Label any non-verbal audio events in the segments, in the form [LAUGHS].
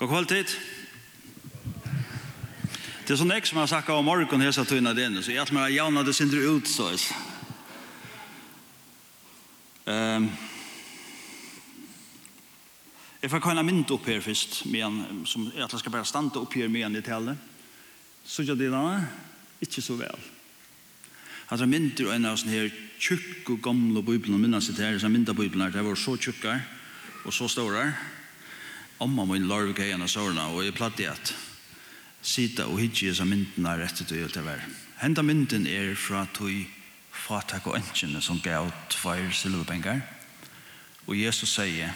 God kvalitet. Det er sånn jeg som har sagt om morgen hesa tøyna denne, så jeg har jeg javna det sindre ut, så jeg. Um, jeg får kalla mynd opp her først, men, som jeg tror jeg skal bare stande opp her med en i tale. Så gjør det denne, ikke så vel. Altså mynder og en av sånne her tjukk og gamle bibelen, minnes det her, så mynder bibelen her, det var så tjukkar og så stårar omma min larv gøy enn og jeg platt i at sita og hitje som mynden er til å være. Henda mynden er fra tog fatak og enkjene som gav tvær silverpengar, og Jesus sier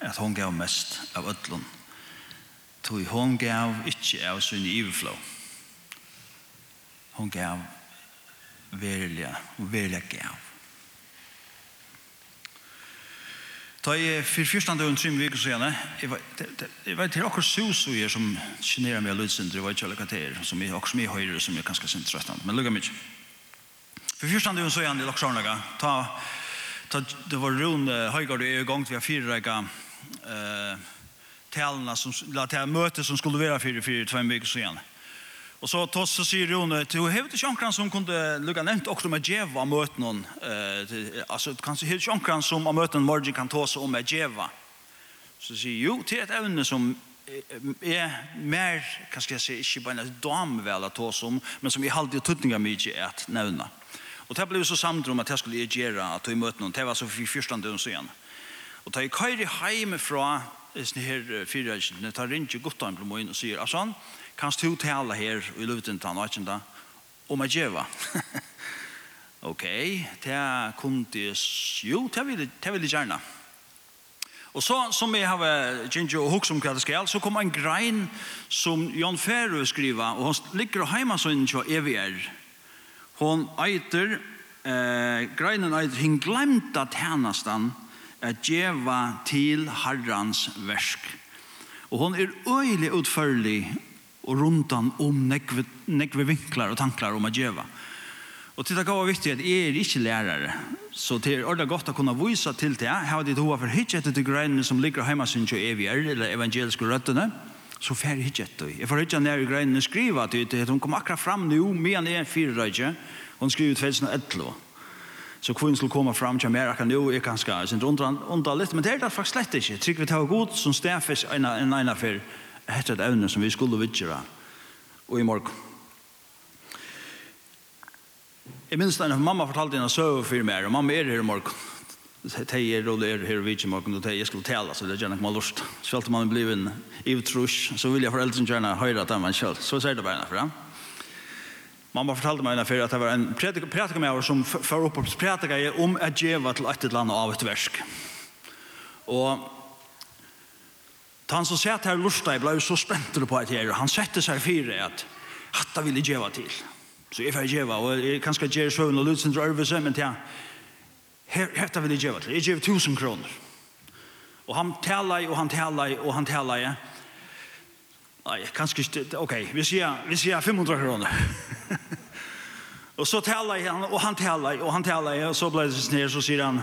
at hon gav mest av ødlun. Tog hon gav ikkje av sin iverflå. Hon gav verilega, og verilega gav Da jeg for første dag trim tre viker siden, jeg vet til akkur sus og jeg som kjenner meg av lydsyndere, jeg vet ikke alle er, som jeg også mye høyre, som jeg kanskje synes trøttende, men lukka mykje. For første dag og siden, jeg lagt sånn ta, ta, det var rund Høygaard og i gang til har fire rekke uh, talene, som, la til møte som skulle være fire, fire, tve viker siden. Och så tog så säger hon till ikke Sjonkran som kunde lugga nevnt också med Jeva möt någon eh alltså kanske hur Sjonkran som har möten morgen kan ta om med djeva. Så säger ju till et evne som är mer kanske jag säger ikke bare en dam väl att ta som men som vi alltid tuttingar er att nämna. Och det blev så samtrum att jag skulle gjøre att i mötte någon. Det var så för första dagen sen. Och ta i kajri heimifrån, sånn her fyrreisjen, det tar rinje godt an på morgenen og sier, altså han, Kanst du tala her i luften til han da? Om jeg djeva. [LAUGHS] ok, det er kun det jo, det vil jeg gjerne. Og så, som jeg har kjent og hukk som hva det skal, så kom en grein som Jan Ferro skriva, og han ligger heima sånn til EVR. Hon eiter, eh, greinen eiter, hun glemte tjenastan at djeva til herrans versk. Og hon er øyelig utførlig og rundan om nekve, nekve vinklar og tanklar om å djeva. Og til det var viktig at jeg er ikke lærere, så det er ordentlig godt å kunne vise til det. Her har de to for hitje etter til greinene som ligger hjemme sin til evigere, eller evangeliske røttene, så fer jeg hitje etter. Jeg får hitje ned i greinene skriva til det, hun kom akkurat fram nu, men jeg er fire røyke, hun skriver 2011. Så kvinnen skulle komme fram til mer akkurat nu, jeg kan skal, jeg undra litt, men det er det faktisk slett ikke. Trygg vi tar god som stedfest en en en for hette et evne som vi skulle vidgjøre og i morgen. Jeg minns da mamma fortalte henne søv for meg, og mamma er her i morgen. Tei er og er her i vidtjere i morgen, og tei jeg skulle tale, så det gjerne ikke man lust. Selv om man blir en ivtrus, så vil jeg foreldrene gjerne høre at man selv. Så sier det bare henne for henne. Mamma fortalte meg for at det var en prætika med oss som fører opp og prætika om at djeva til et eller annet av et versk. Og Han som satt her lortet, ble så spent på et her, han sette seg fire at hatta ville djeva til. Så jeg får djeva, og jeg kan skal djeva søvn og lutsen til øvelse, men til han, hatta ville djeva til. Jeg djeva tusen kroner. Og han taler, og han taler, og han taler, ja. Nei, kanskje ikke, ok, vi sier, vi sier 500 kroner. [LAUGHS] og så taler han, og han taler, og han taler, og så ble det snill, så sier han,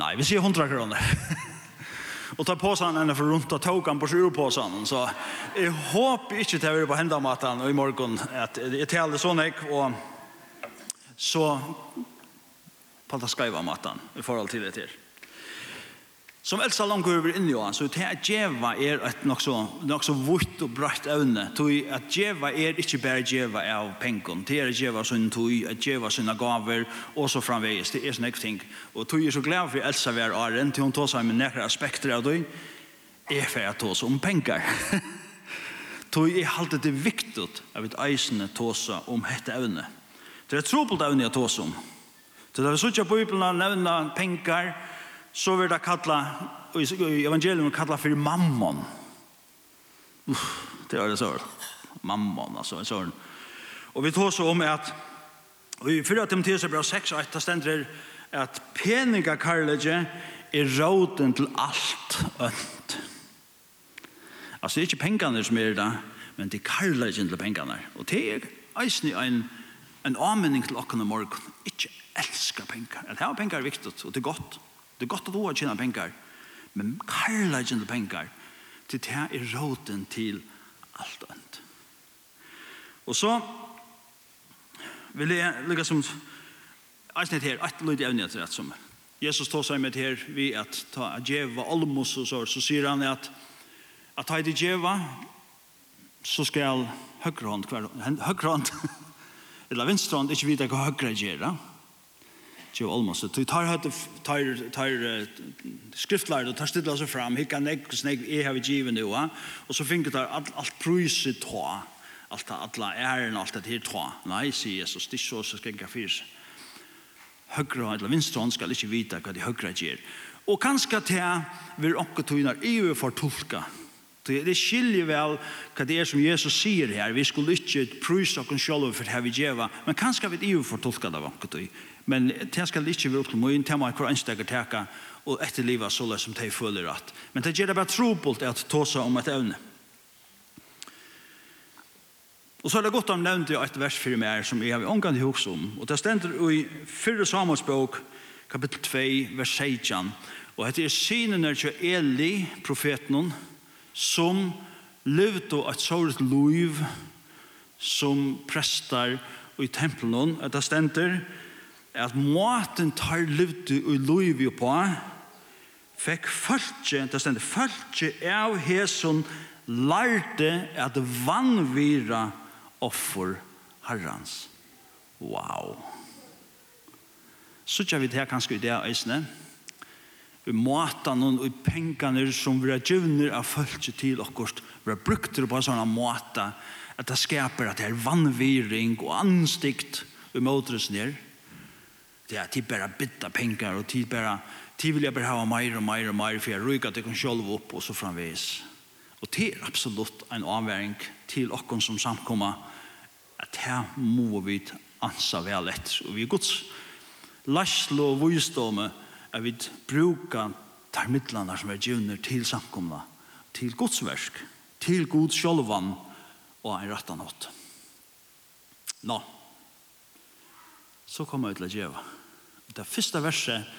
nei, vi sier 100 kroner. [LAUGHS] og tar på sig henne for rundt og tog han på sjurpåsen. Så jeg håper ikke til å være på hendamaten i morgon at det taler sånn jeg, og så på det skrive maten i forhold til det til. Som Elsa Lango över inne Johan så det at djeva er et nok så nok så vult og brett ävne. Tui att er ikke bare djeva av penken, Det er djeva sin tui at djeva sine gaver, og så framveis, Det är sån ting. Og tui er så glad for Elsa var åren, [LAUGHS] til hon tar sig med några aspekter av det. Är för att ta om penger. tui er alltid det viktig at vi eisen tåsa om hetta ävne. Det är trubbelt ävne att tåsa om. Så där vi såg på Bibeln nevna penger, så vil det kalla, i evangelium kalla for mammon. Uff, det er det så. Mammon, altså, en sånn. Og vi tar så om at, og i 4. Timotheus er bra 6, og etter stender at peninga karlege er råden til alt ønt. Altså, det er ikke pengene som er det, men det er karlegen til pengene. Og det er eisen en, en anmenning til åkken om morgen. Ikke elsker penger. Det her penger er viktig, og det er godt. Det er godt at du har tjena penger, men karla tjena penger, til det er råten til alt annet. Og så vil jeg lukka som eisnet her, et lyd evne etter rett som Jesus tar seg med her vi at ta djeva almos og så, så sier han at at ta i djeva så skal høyre hånd, høyre hånd [LAUGHS] eller venstre hånd, ikke vite hva høyre gjør Jo almost. Du tar hat tar tar skriftlar og tar stilla seg fram. Hikka nek snegg e have given nu. Og så finkur tar alt alt prøyse ta. Alt alla æren alt det her ta. Nei, sier Jesus, det så så skal fyrs. Høgra eller vinstra skal ikke vita kva de høgra gjør. Og kanskje til vil okkur tøynar i for tolka Det skiljer vel hva det er som Jesus sier her. Vi skulle ikke prisa oss selv for det vi gjør. Men kanskje vi ikke får tolka det vanket. Men det skal ikke være til mye. Det må hver enstekker teka og etterliva så som de føler at. Men det gjør det bare trobult at ta seg om et evne. Og så er det godt om nevnte et vers for meg som jeg har omgang til hos om. Og det stender i 4 Samuels bok, kapittel 2, vers 16. Og det er synen til Eli, profeten, som levde et såret liv som prestar i tempelen, at det stender at måten tar levde i liv på fikk følge, det stender følge av hæsson lærte at vannvira offer herrans. Wow! Så tja vi det her kanskje i det eisene. Wow! i matan og i pengene som vi har givet av følelse til okkort vi har brukt det på en sånn måte at det skaper at det er vannviring og anstikt i motresten her det er at de bare bytta penger og de bare de vil jeg bare ha mer og mer og mer for jeg ryker at jeg kan sjølve opp og så framvis og det er absolutt en avværing til okkon som samkommer at her må vi ansa vel etter og vi er gods Laslo og vysdomme at vi brukar tarmittlarna som er djunner til samkomna, til godsversk, til god sjolvan og en rattan åt. Nå, så kommer vi til å gjøre. Det første verset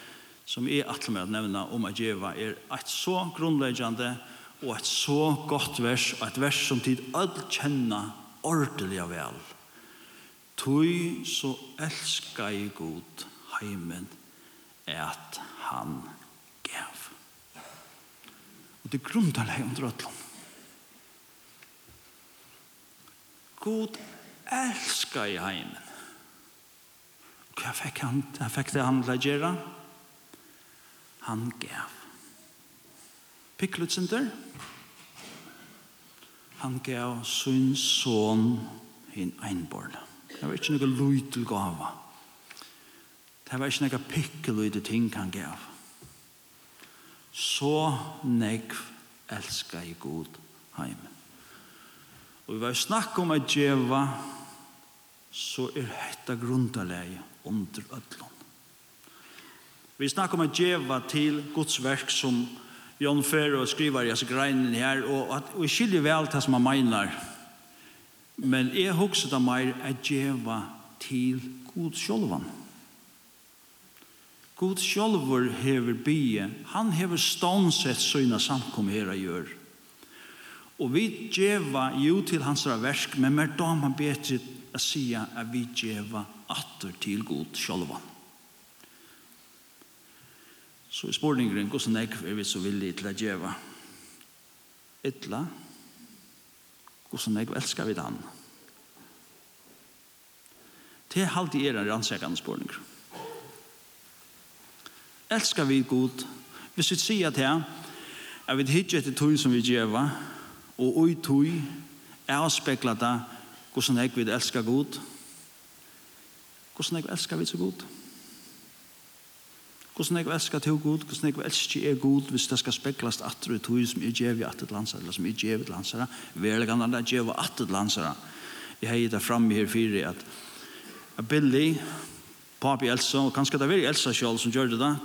som jeg atler med å nevne om å gjøre er et så grunnleggende og et så godt vers, og et vers som tid alle kjenner ordelig vel. Tøy så elsker jeg god heimen at han gav. Og det grunder deg under ødlom. God elsker i heimen. Og hva fikk han, hva fikk det han gjøre? Han gav. Piklutsinter. Han gav sin son hin einborn. Det var ikke noe lyd til gava. Det var ikke noe pikkel i det ting han gav. Så nekv elska i god heim. Og vi var snakk om at djeva, så er hetta grundalegi under ödlån. Vi snakk om at djeva til Guds verk som Jon Ferro skriver i hans greinen her, og at vi skiljer vel det som han mener. Men jeg husker det mer at djeva til Guds sjolvan. God sjálfur hever bie, han hever stånsett søgna samkom her a gjør. Og vi djeva jo til hans versk, men mer dama betre a sia at vi djeva atter til god sjálfan. Så i spårningren, hvordan jeg er vi så villig til a djeva? Etla, hvordan jeg elskar vi dan? Det er alltid er en rannsekande spårningren elskar vi god. Hvis vi sier til her, at vi hittir etter tog som vi djeva, og ui tog er avspekla det hvordan jeg vil elska god. Hvordan jeg vil elska vi så god. Hvordan jeg vil elska til god, hvordan jeg vil elska er god, hvis det skal speklast atter i tog som jeg djeva i atter landsara, eller som jeg djeva i landsara, velgan andre djeva atter landsara. Jeg heier det fram her fyrir at Billy, papi Elsa, og kanskje det var Elsa sjálf som gjør det da,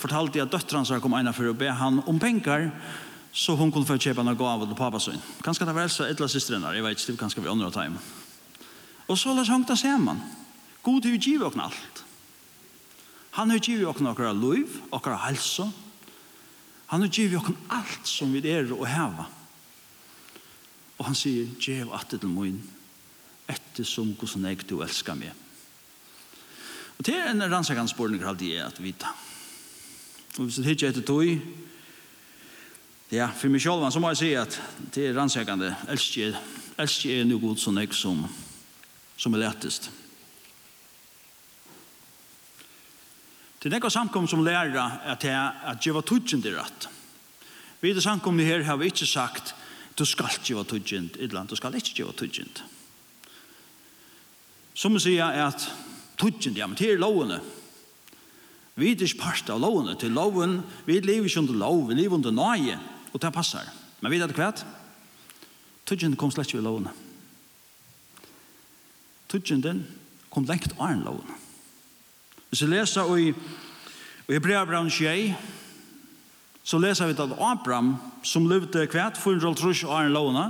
fortalte jeg at døtteren som kom ene for å be han om penger, så hun kunne få kjøpe noen gav til pappa sin. Kanskje det var Elsa et eller systeren der, jeg vet ikke, kanskje vi andre time. Og så la seg se man. God har givet oss alt. Han har givet oss noen liv, noen helse. Han har givet oss alt som vi er og heva. Og han sier, «Gjev at til min, etter som hvordan jeg du elsker meg.» Og det er en rannsakansporene jeg alltid er at vita. Og hvis det ikke etter tog, ja, for meg selv, så må jeg si at det er rannsakende, Elsker, elsker er noe god som jeg som, som er lettest. Det er nekka samkom som lærer at jeg at jeg var tudgjent i rett. Vi i samkomne her har vi ikke sagt du skal ikke være tudgjent i land, du skal ikke være tudgjent. Som sier at tudgjent, ja, men det er lovene. Vi er ikke part av loven, til loven, vi lever ikke under lov, vi lever under nøye, og det passer. Men vi vet hva? kvært, kom slett ikke ved loven. Tøtjen kom lengt av en loven. Hvis vi leser i, i Hebreabran 21, så leser vi at Abraham, som levde kvært 430 år en lovene,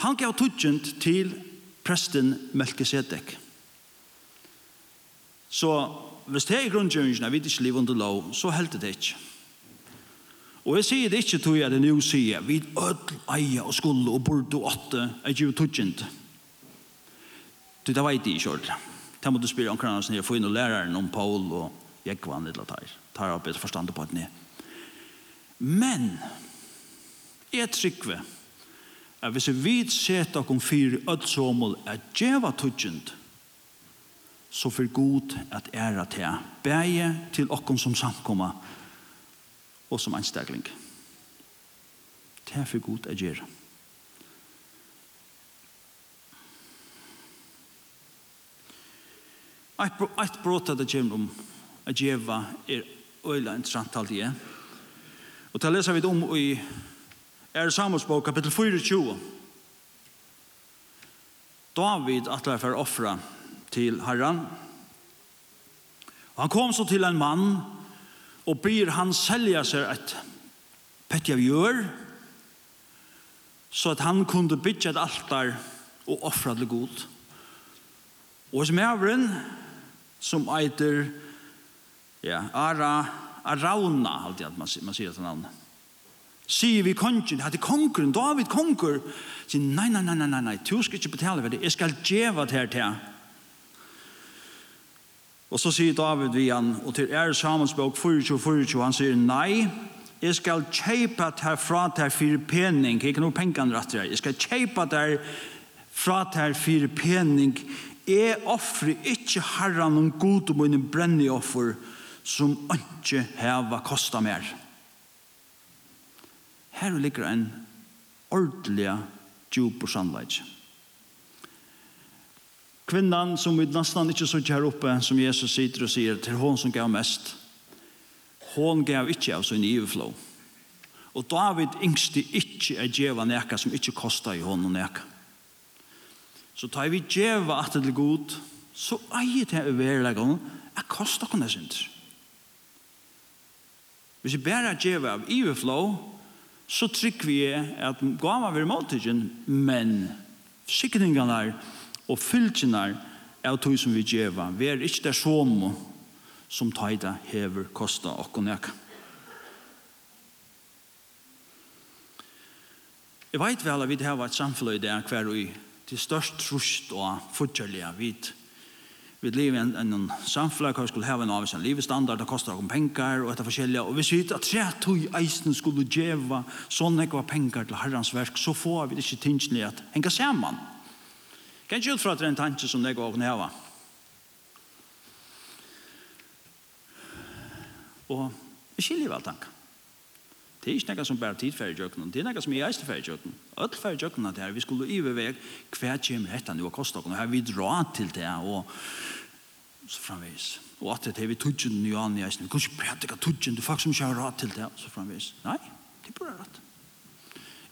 han gav tøtjent til presten Melkisedek. Så hvis det er grunngjøringen, jeg vet ikke liv under lov, så helter det ikke. Og jeg sier det ikke til jeg det nå sier, vi ødel, eie og skulle og burde og åtte, jeg gjør tøtjent. Du, det vet jeg ikke ordentlig. Det må du spørre omkring hans jeg får inn og læreren om Paul og Jekvann eller tar. Tar opp et forstand på at ni. Men, jeg trykker at hvis vi setter oss om fire ødelsomål, er djeva tøtjent, så för god att ära till. Bäge till oss som samkomma och som anstegling. Det är för god att göra. Ett brott att det kommer om att geva är öjla intressant allt det. Och det läser vi om i Er Samuelsbok kapitel 24. David att lära för offra til Herren. Og han kom så til en mann og byr han selja seg et av gjør, så at han kunde bytja et altar og offra det god. Og som ævren, som eiter ja, Ara, Arauna, alltid at man, man sier til navnet. Sier vi kongen, hadde kongen, David konger, sier nei, nei, nei, nei, nei, nei, du skal ikke betale for det, jeg skal djeva det her til Og så sier David vi han, og til er samensbok 24-24, han sier, nei, jeg skal kjeipa der fra der fire pening, ikke noe pengene rett der, jeg skal kjeipa der fra der fire pening, jeg offrer ikke herren om god og mine brenne offer, som ikke heva kosta mer. Her ligger en ordelig djup og sannleik. Kvinnan som vi nesten ikke så här uppe som Jesus sitter och säger till hon som gav mest. Hon gav ikke av sin iveflå. Och David yngste ikke er djeva näka som ikke kostar i honom näka. Så tar vi djeva at det er god så eier det överläggen att kostar kunna synd. Hvis vi bara djeva av överflöd så trykker vi att gav av er men sikringarna er, og fylgjenar av tog som vi djeva, vi er ikke det som som tajda hever kosta okkon nek. Jeg vet vel at vi har et samfunn i det hver og i til størst trust og fortjellige vidt vi lever i en, en samfunn hvor vi skulle ha en av sin livestandard, det koster noen penger og etter forskjellige, og hvis vi vet at tre tog eisen skulle djeva sånne ikke var penger til herrens verk, så får vi det ikke tingene at henge sammen. Kan ikke utfra til en tanke som det går å knæva. Og jeg skiljer vel tanken. Det er ikke noe som bare tid før jøkken, det er noe som er eist før jøkken. Alt før jøkken at vi skulle i vei hva kommer dette nå og koste oss, og her vi dra til det, og så framvis. Og at det er vi tudgen nye an i eisen, vi kan ikke prædika tudgen, du faktisk ikke har råd til det, så framvis. Nei, det er bare rett.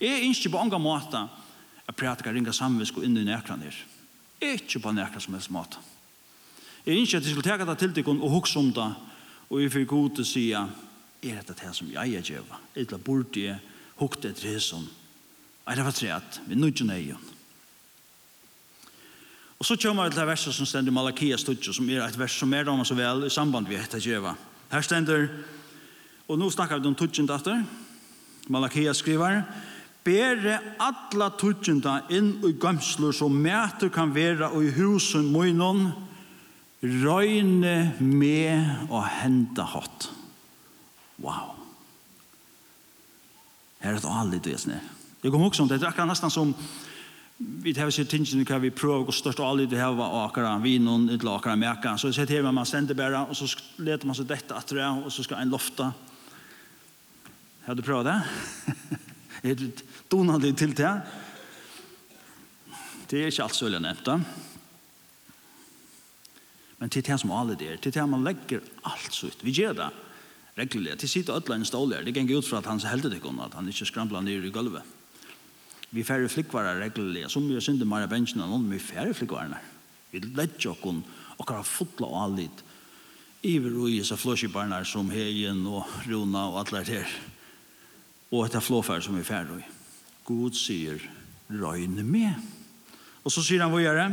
Jeg er ikke på andre måter at prætika ringa samvisk og inn i nekran her. Ikke på nekran som helst mat. Jeg er ikke at jeg skulle teka det til deg og hukse om det, og jeg fikk god til å si, er dette det som jeg er djeva? Eller burde jeg hukte etter det som? Er det var treet, vi nødt til nøyen. Og så kommer det til verset som stender Malakia studie, som er et vers som er damer så vel i samband vi etter djeva. Her stender, og nå snakker vi om tutsen datter, Malakia skriver, Bere alla tutsjenda inn i gømslur som mæter kan vera og i husen munnen, røyne med og henda hatt. Wow. Her er et allit vesne. Jeg kom også om det, det er akkurat nesten som vi tar seg tingene hva vi prøver og største alle det her var akkurat vinen et akkurat meka. Så jeg ser til man sender bare, og så leter man seg dette etter det, og så skal en lofta. Har du prøvd det? er det donande til det. Det er ikke alt sølja nevnt da. Men til det som alle det er, til det man legger alt så ut. Vi gjør det regulert. Til sitte ødla en stål her, det ganger ut fra at han heldig det kunne, at han ikke skrampla ned i gulvet. Vi færre flikkvarer regulert, som vi synder mer av bensjen enn vi færre flikkvarerne. Vi legger okken, og har fotla og allit, iver og isa flåskibarnar som Heien og Rona og alle her og etter flåfær som vi færre i. God sier, røyne med. Og så sier han hva gjør det?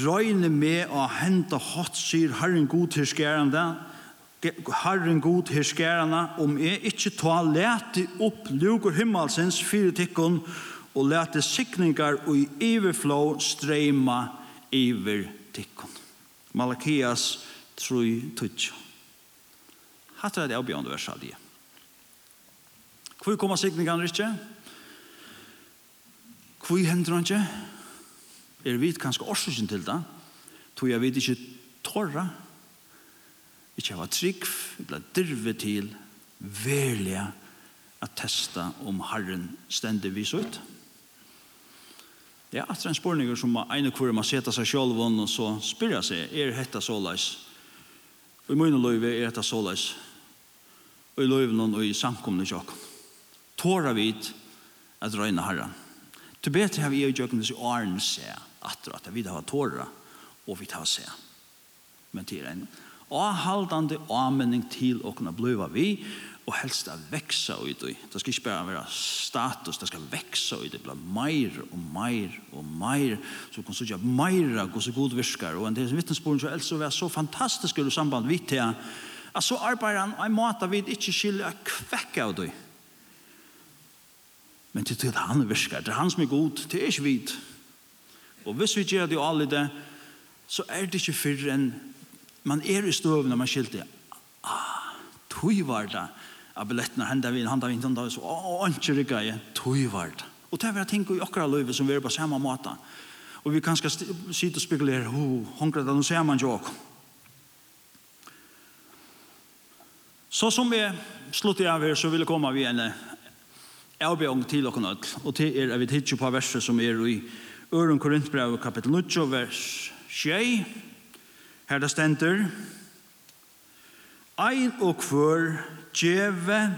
Røyne med å hente hatt, sier Herren god herskærende, Herren god herskærende, om jeg ikke tar lete opp luker himmelsens fire tikkene, og lete sikninger og i iverflå streima iver tikkene. Malakias 3-2. Hattar det avbjørende verset av det. Hvor kommer sikningene ikke? Hvor hender han ikke? Er vi kanskje årsøkken til det? Tror jeg vi ikke tårer? Ikke hava trygg, eller dirve til, velja å testa om Herren stendig viser ut. Det er atre en spørning som en og kvar man setter seg sjálv og så spør jeg seg, er dette så løs? Og i munnen løyve er dette så løs? Og i løyve noen og i samkomne kjøkken tåra vid at røyna herran. Til betre har vi i jøkken disse åren se atter at vi har tåra og vi tar se. Men til en avhaldande avmenning til å kunne bliva vi og helst å veksa ut i. Det skal ikke bare være status, det skal veksa ut i. Det blir meir og meir og meir. Så kan sutja meira hos så god virkar. Og en del vittnesborn så elsker vi så fantastisk i samband vidt til at så arbeider han en måte vi ikke skiljer kvekk av ut i. Det Men det er han virker. Det er han som er god. Det er ikke vidt. Og hvis vi gjør det alle det, så er det ikke fyrre enn man er i støvn når man skilte. Ah, tog var det. av billettene hendet vi, hendet vi, hendet vi, så, å, ikke rikket jeg. Tog var det. Og det er vi ting i okra løyve som vi er på samme måte. Og vi kan skal sitte og spekulere, ho, hongre, håndkret, nå ser man jo også. Så som vi slutter av her, så vil jeg komme av en avbjørn til dere nødt, Og til er vi tidsju på verset som er i Øren Korintbrev kapittel 9, vers 6. Her det stender. Ein og kvør djeve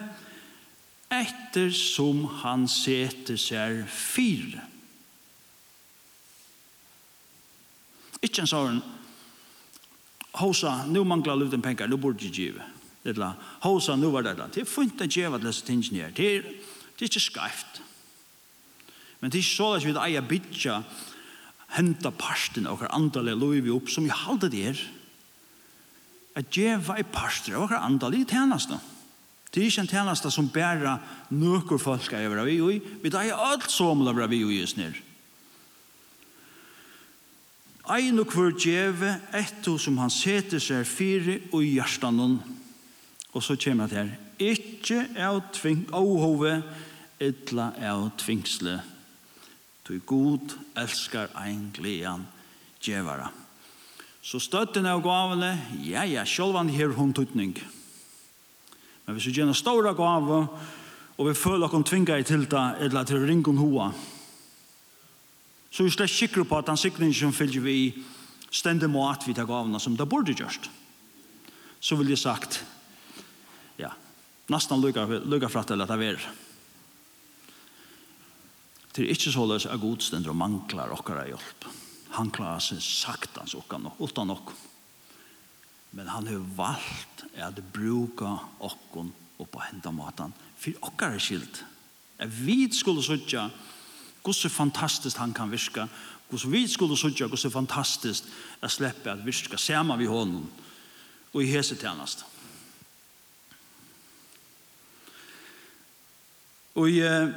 etter som han seter seg fire. Ikke en sånn Hosa, nu manglar luten pengar, nu borde jeg djeve. Hosa, nu var det Det er funnet å djeve at lese tingene her. Det er det er ikke skreft. Men det er ikke så at vi eier bytja henta parsten av hver andalig loiv opp som vi halde det er at djeva i parsten av hver andalig tjeneste. Det er ikke en tjeneste som bæra nøkker folk av vi ui, vi eier alt som av vi ui just nir. Ein og hver djeve etto som han seter seg fire og hjertanon Og så kommer det her. Ikke av tving åhove, etla av tvingsle. Du god elskar ein glean djevara. Så støtten av gavene, ja, ja, sjølvan her hun tutning. Men hvis vi gjerne ståra gave, og vi føler okkur tvinga i tilta, eller til ringun hoa, så er vi slett sikre på at den sikringen som fylgjer vi stendig mat vi tar gavene som det burde gjørst. Så vil jeg sagt, nesten lukka, lukka fratt eller det er. Det er ikke så løs av godstender og mangler okkara hjelp. Han klarer seg saktans okkara nok, utan nok. Men han har valgt at bruka okkon og på henda matan for okkara skilt. Jeg vet skulle sutja så fantastisk han kan virka, så vidt skulle sutja så fantastisk jeg slipper at virka sammen vi hånden og i hese tjenest. Og i uh,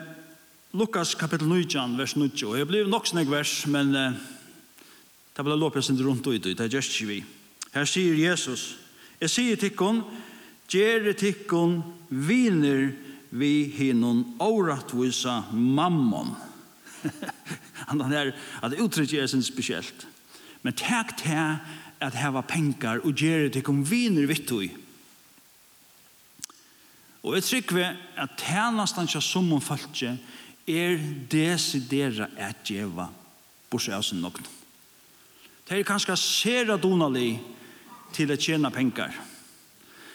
Lukas kapittel 9, vers 9, og jeg blir nok snakk vers, men uh, det blir lopet sin rundt ut, det er just vi. Her sier Jesus, jeg sier tikkun, gjere tikkun viner vi hinnon åratvisa mammon. [LAUGHS] Han er, at uttrykk er sin spesielt. Men takk til at heva penkar og gjere tikkun viner vittui. Og jeg trykker at tjenestene til som om er desidera at djeva bortsett av sin nokne. Det er kanskje sera donalig til å tjene penger.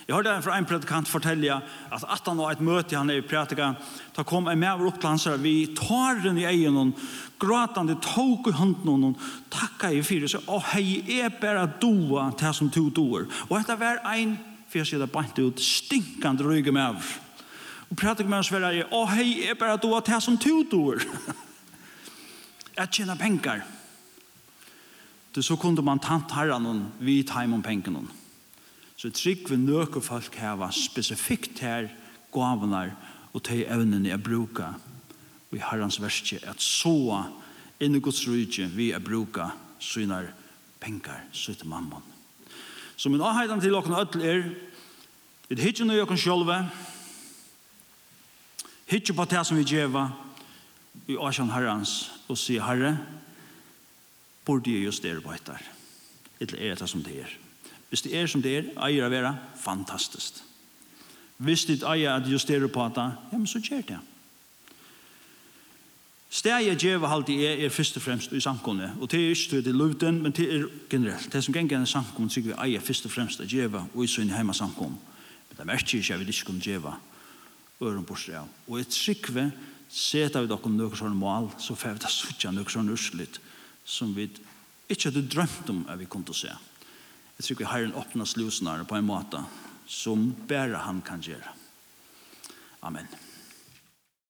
Jeg hørte fra en predikant fortelle at at han var et møte han er i prætika, da kom en med opp til hans her, vi tar den i egen og gråtende tog i hånden og takka i fire, så hei, jeg bare doa til som to doer. Og dette var en for jeg sier det bant ut stinkende rygum med av. Og prater med hans verre, å hei, er bare du har som [LAUGHS] to doer. Jeg tjener penger. Det så kunde man tant herran og vi tar om pengene. Så trygg vi nøke folk heva spesifikt her gavene og til evnene jeg bruker i herrans verste at så inn i Guds rydde vi er bruka synar penger, syter mammon. Så min avheidan til okken öll er, et hitje nøy okken sjolve, hitje på det som vi djeva, i åsjan herrans, og sier herre, burde jeg just dere på etter. Eller er det som det er. Hvis det er som det er, eier å være fantastisk. Hvis det eier at just dere på etter, ja, men så gjør det. Steget djeva halde er, er først og fremst i samkomne, og det er ikke til løvden, men det er generelt. Det som ganger er samkomne, sikker vi eier først og fremst å gjøre og i sønne hjemme samkomne. Men det merker ikke at vi ikke kunne gjøre øren på av. Og jeg trykker vi, setar vi dere noen sånne mål, så får vi da suttja noen sånne urslit, som vi ikke hadde drømt om at vi kom til å se. Jeg tror vi har en åpna slusnare på en måte som bare han kan gjøre. Amen.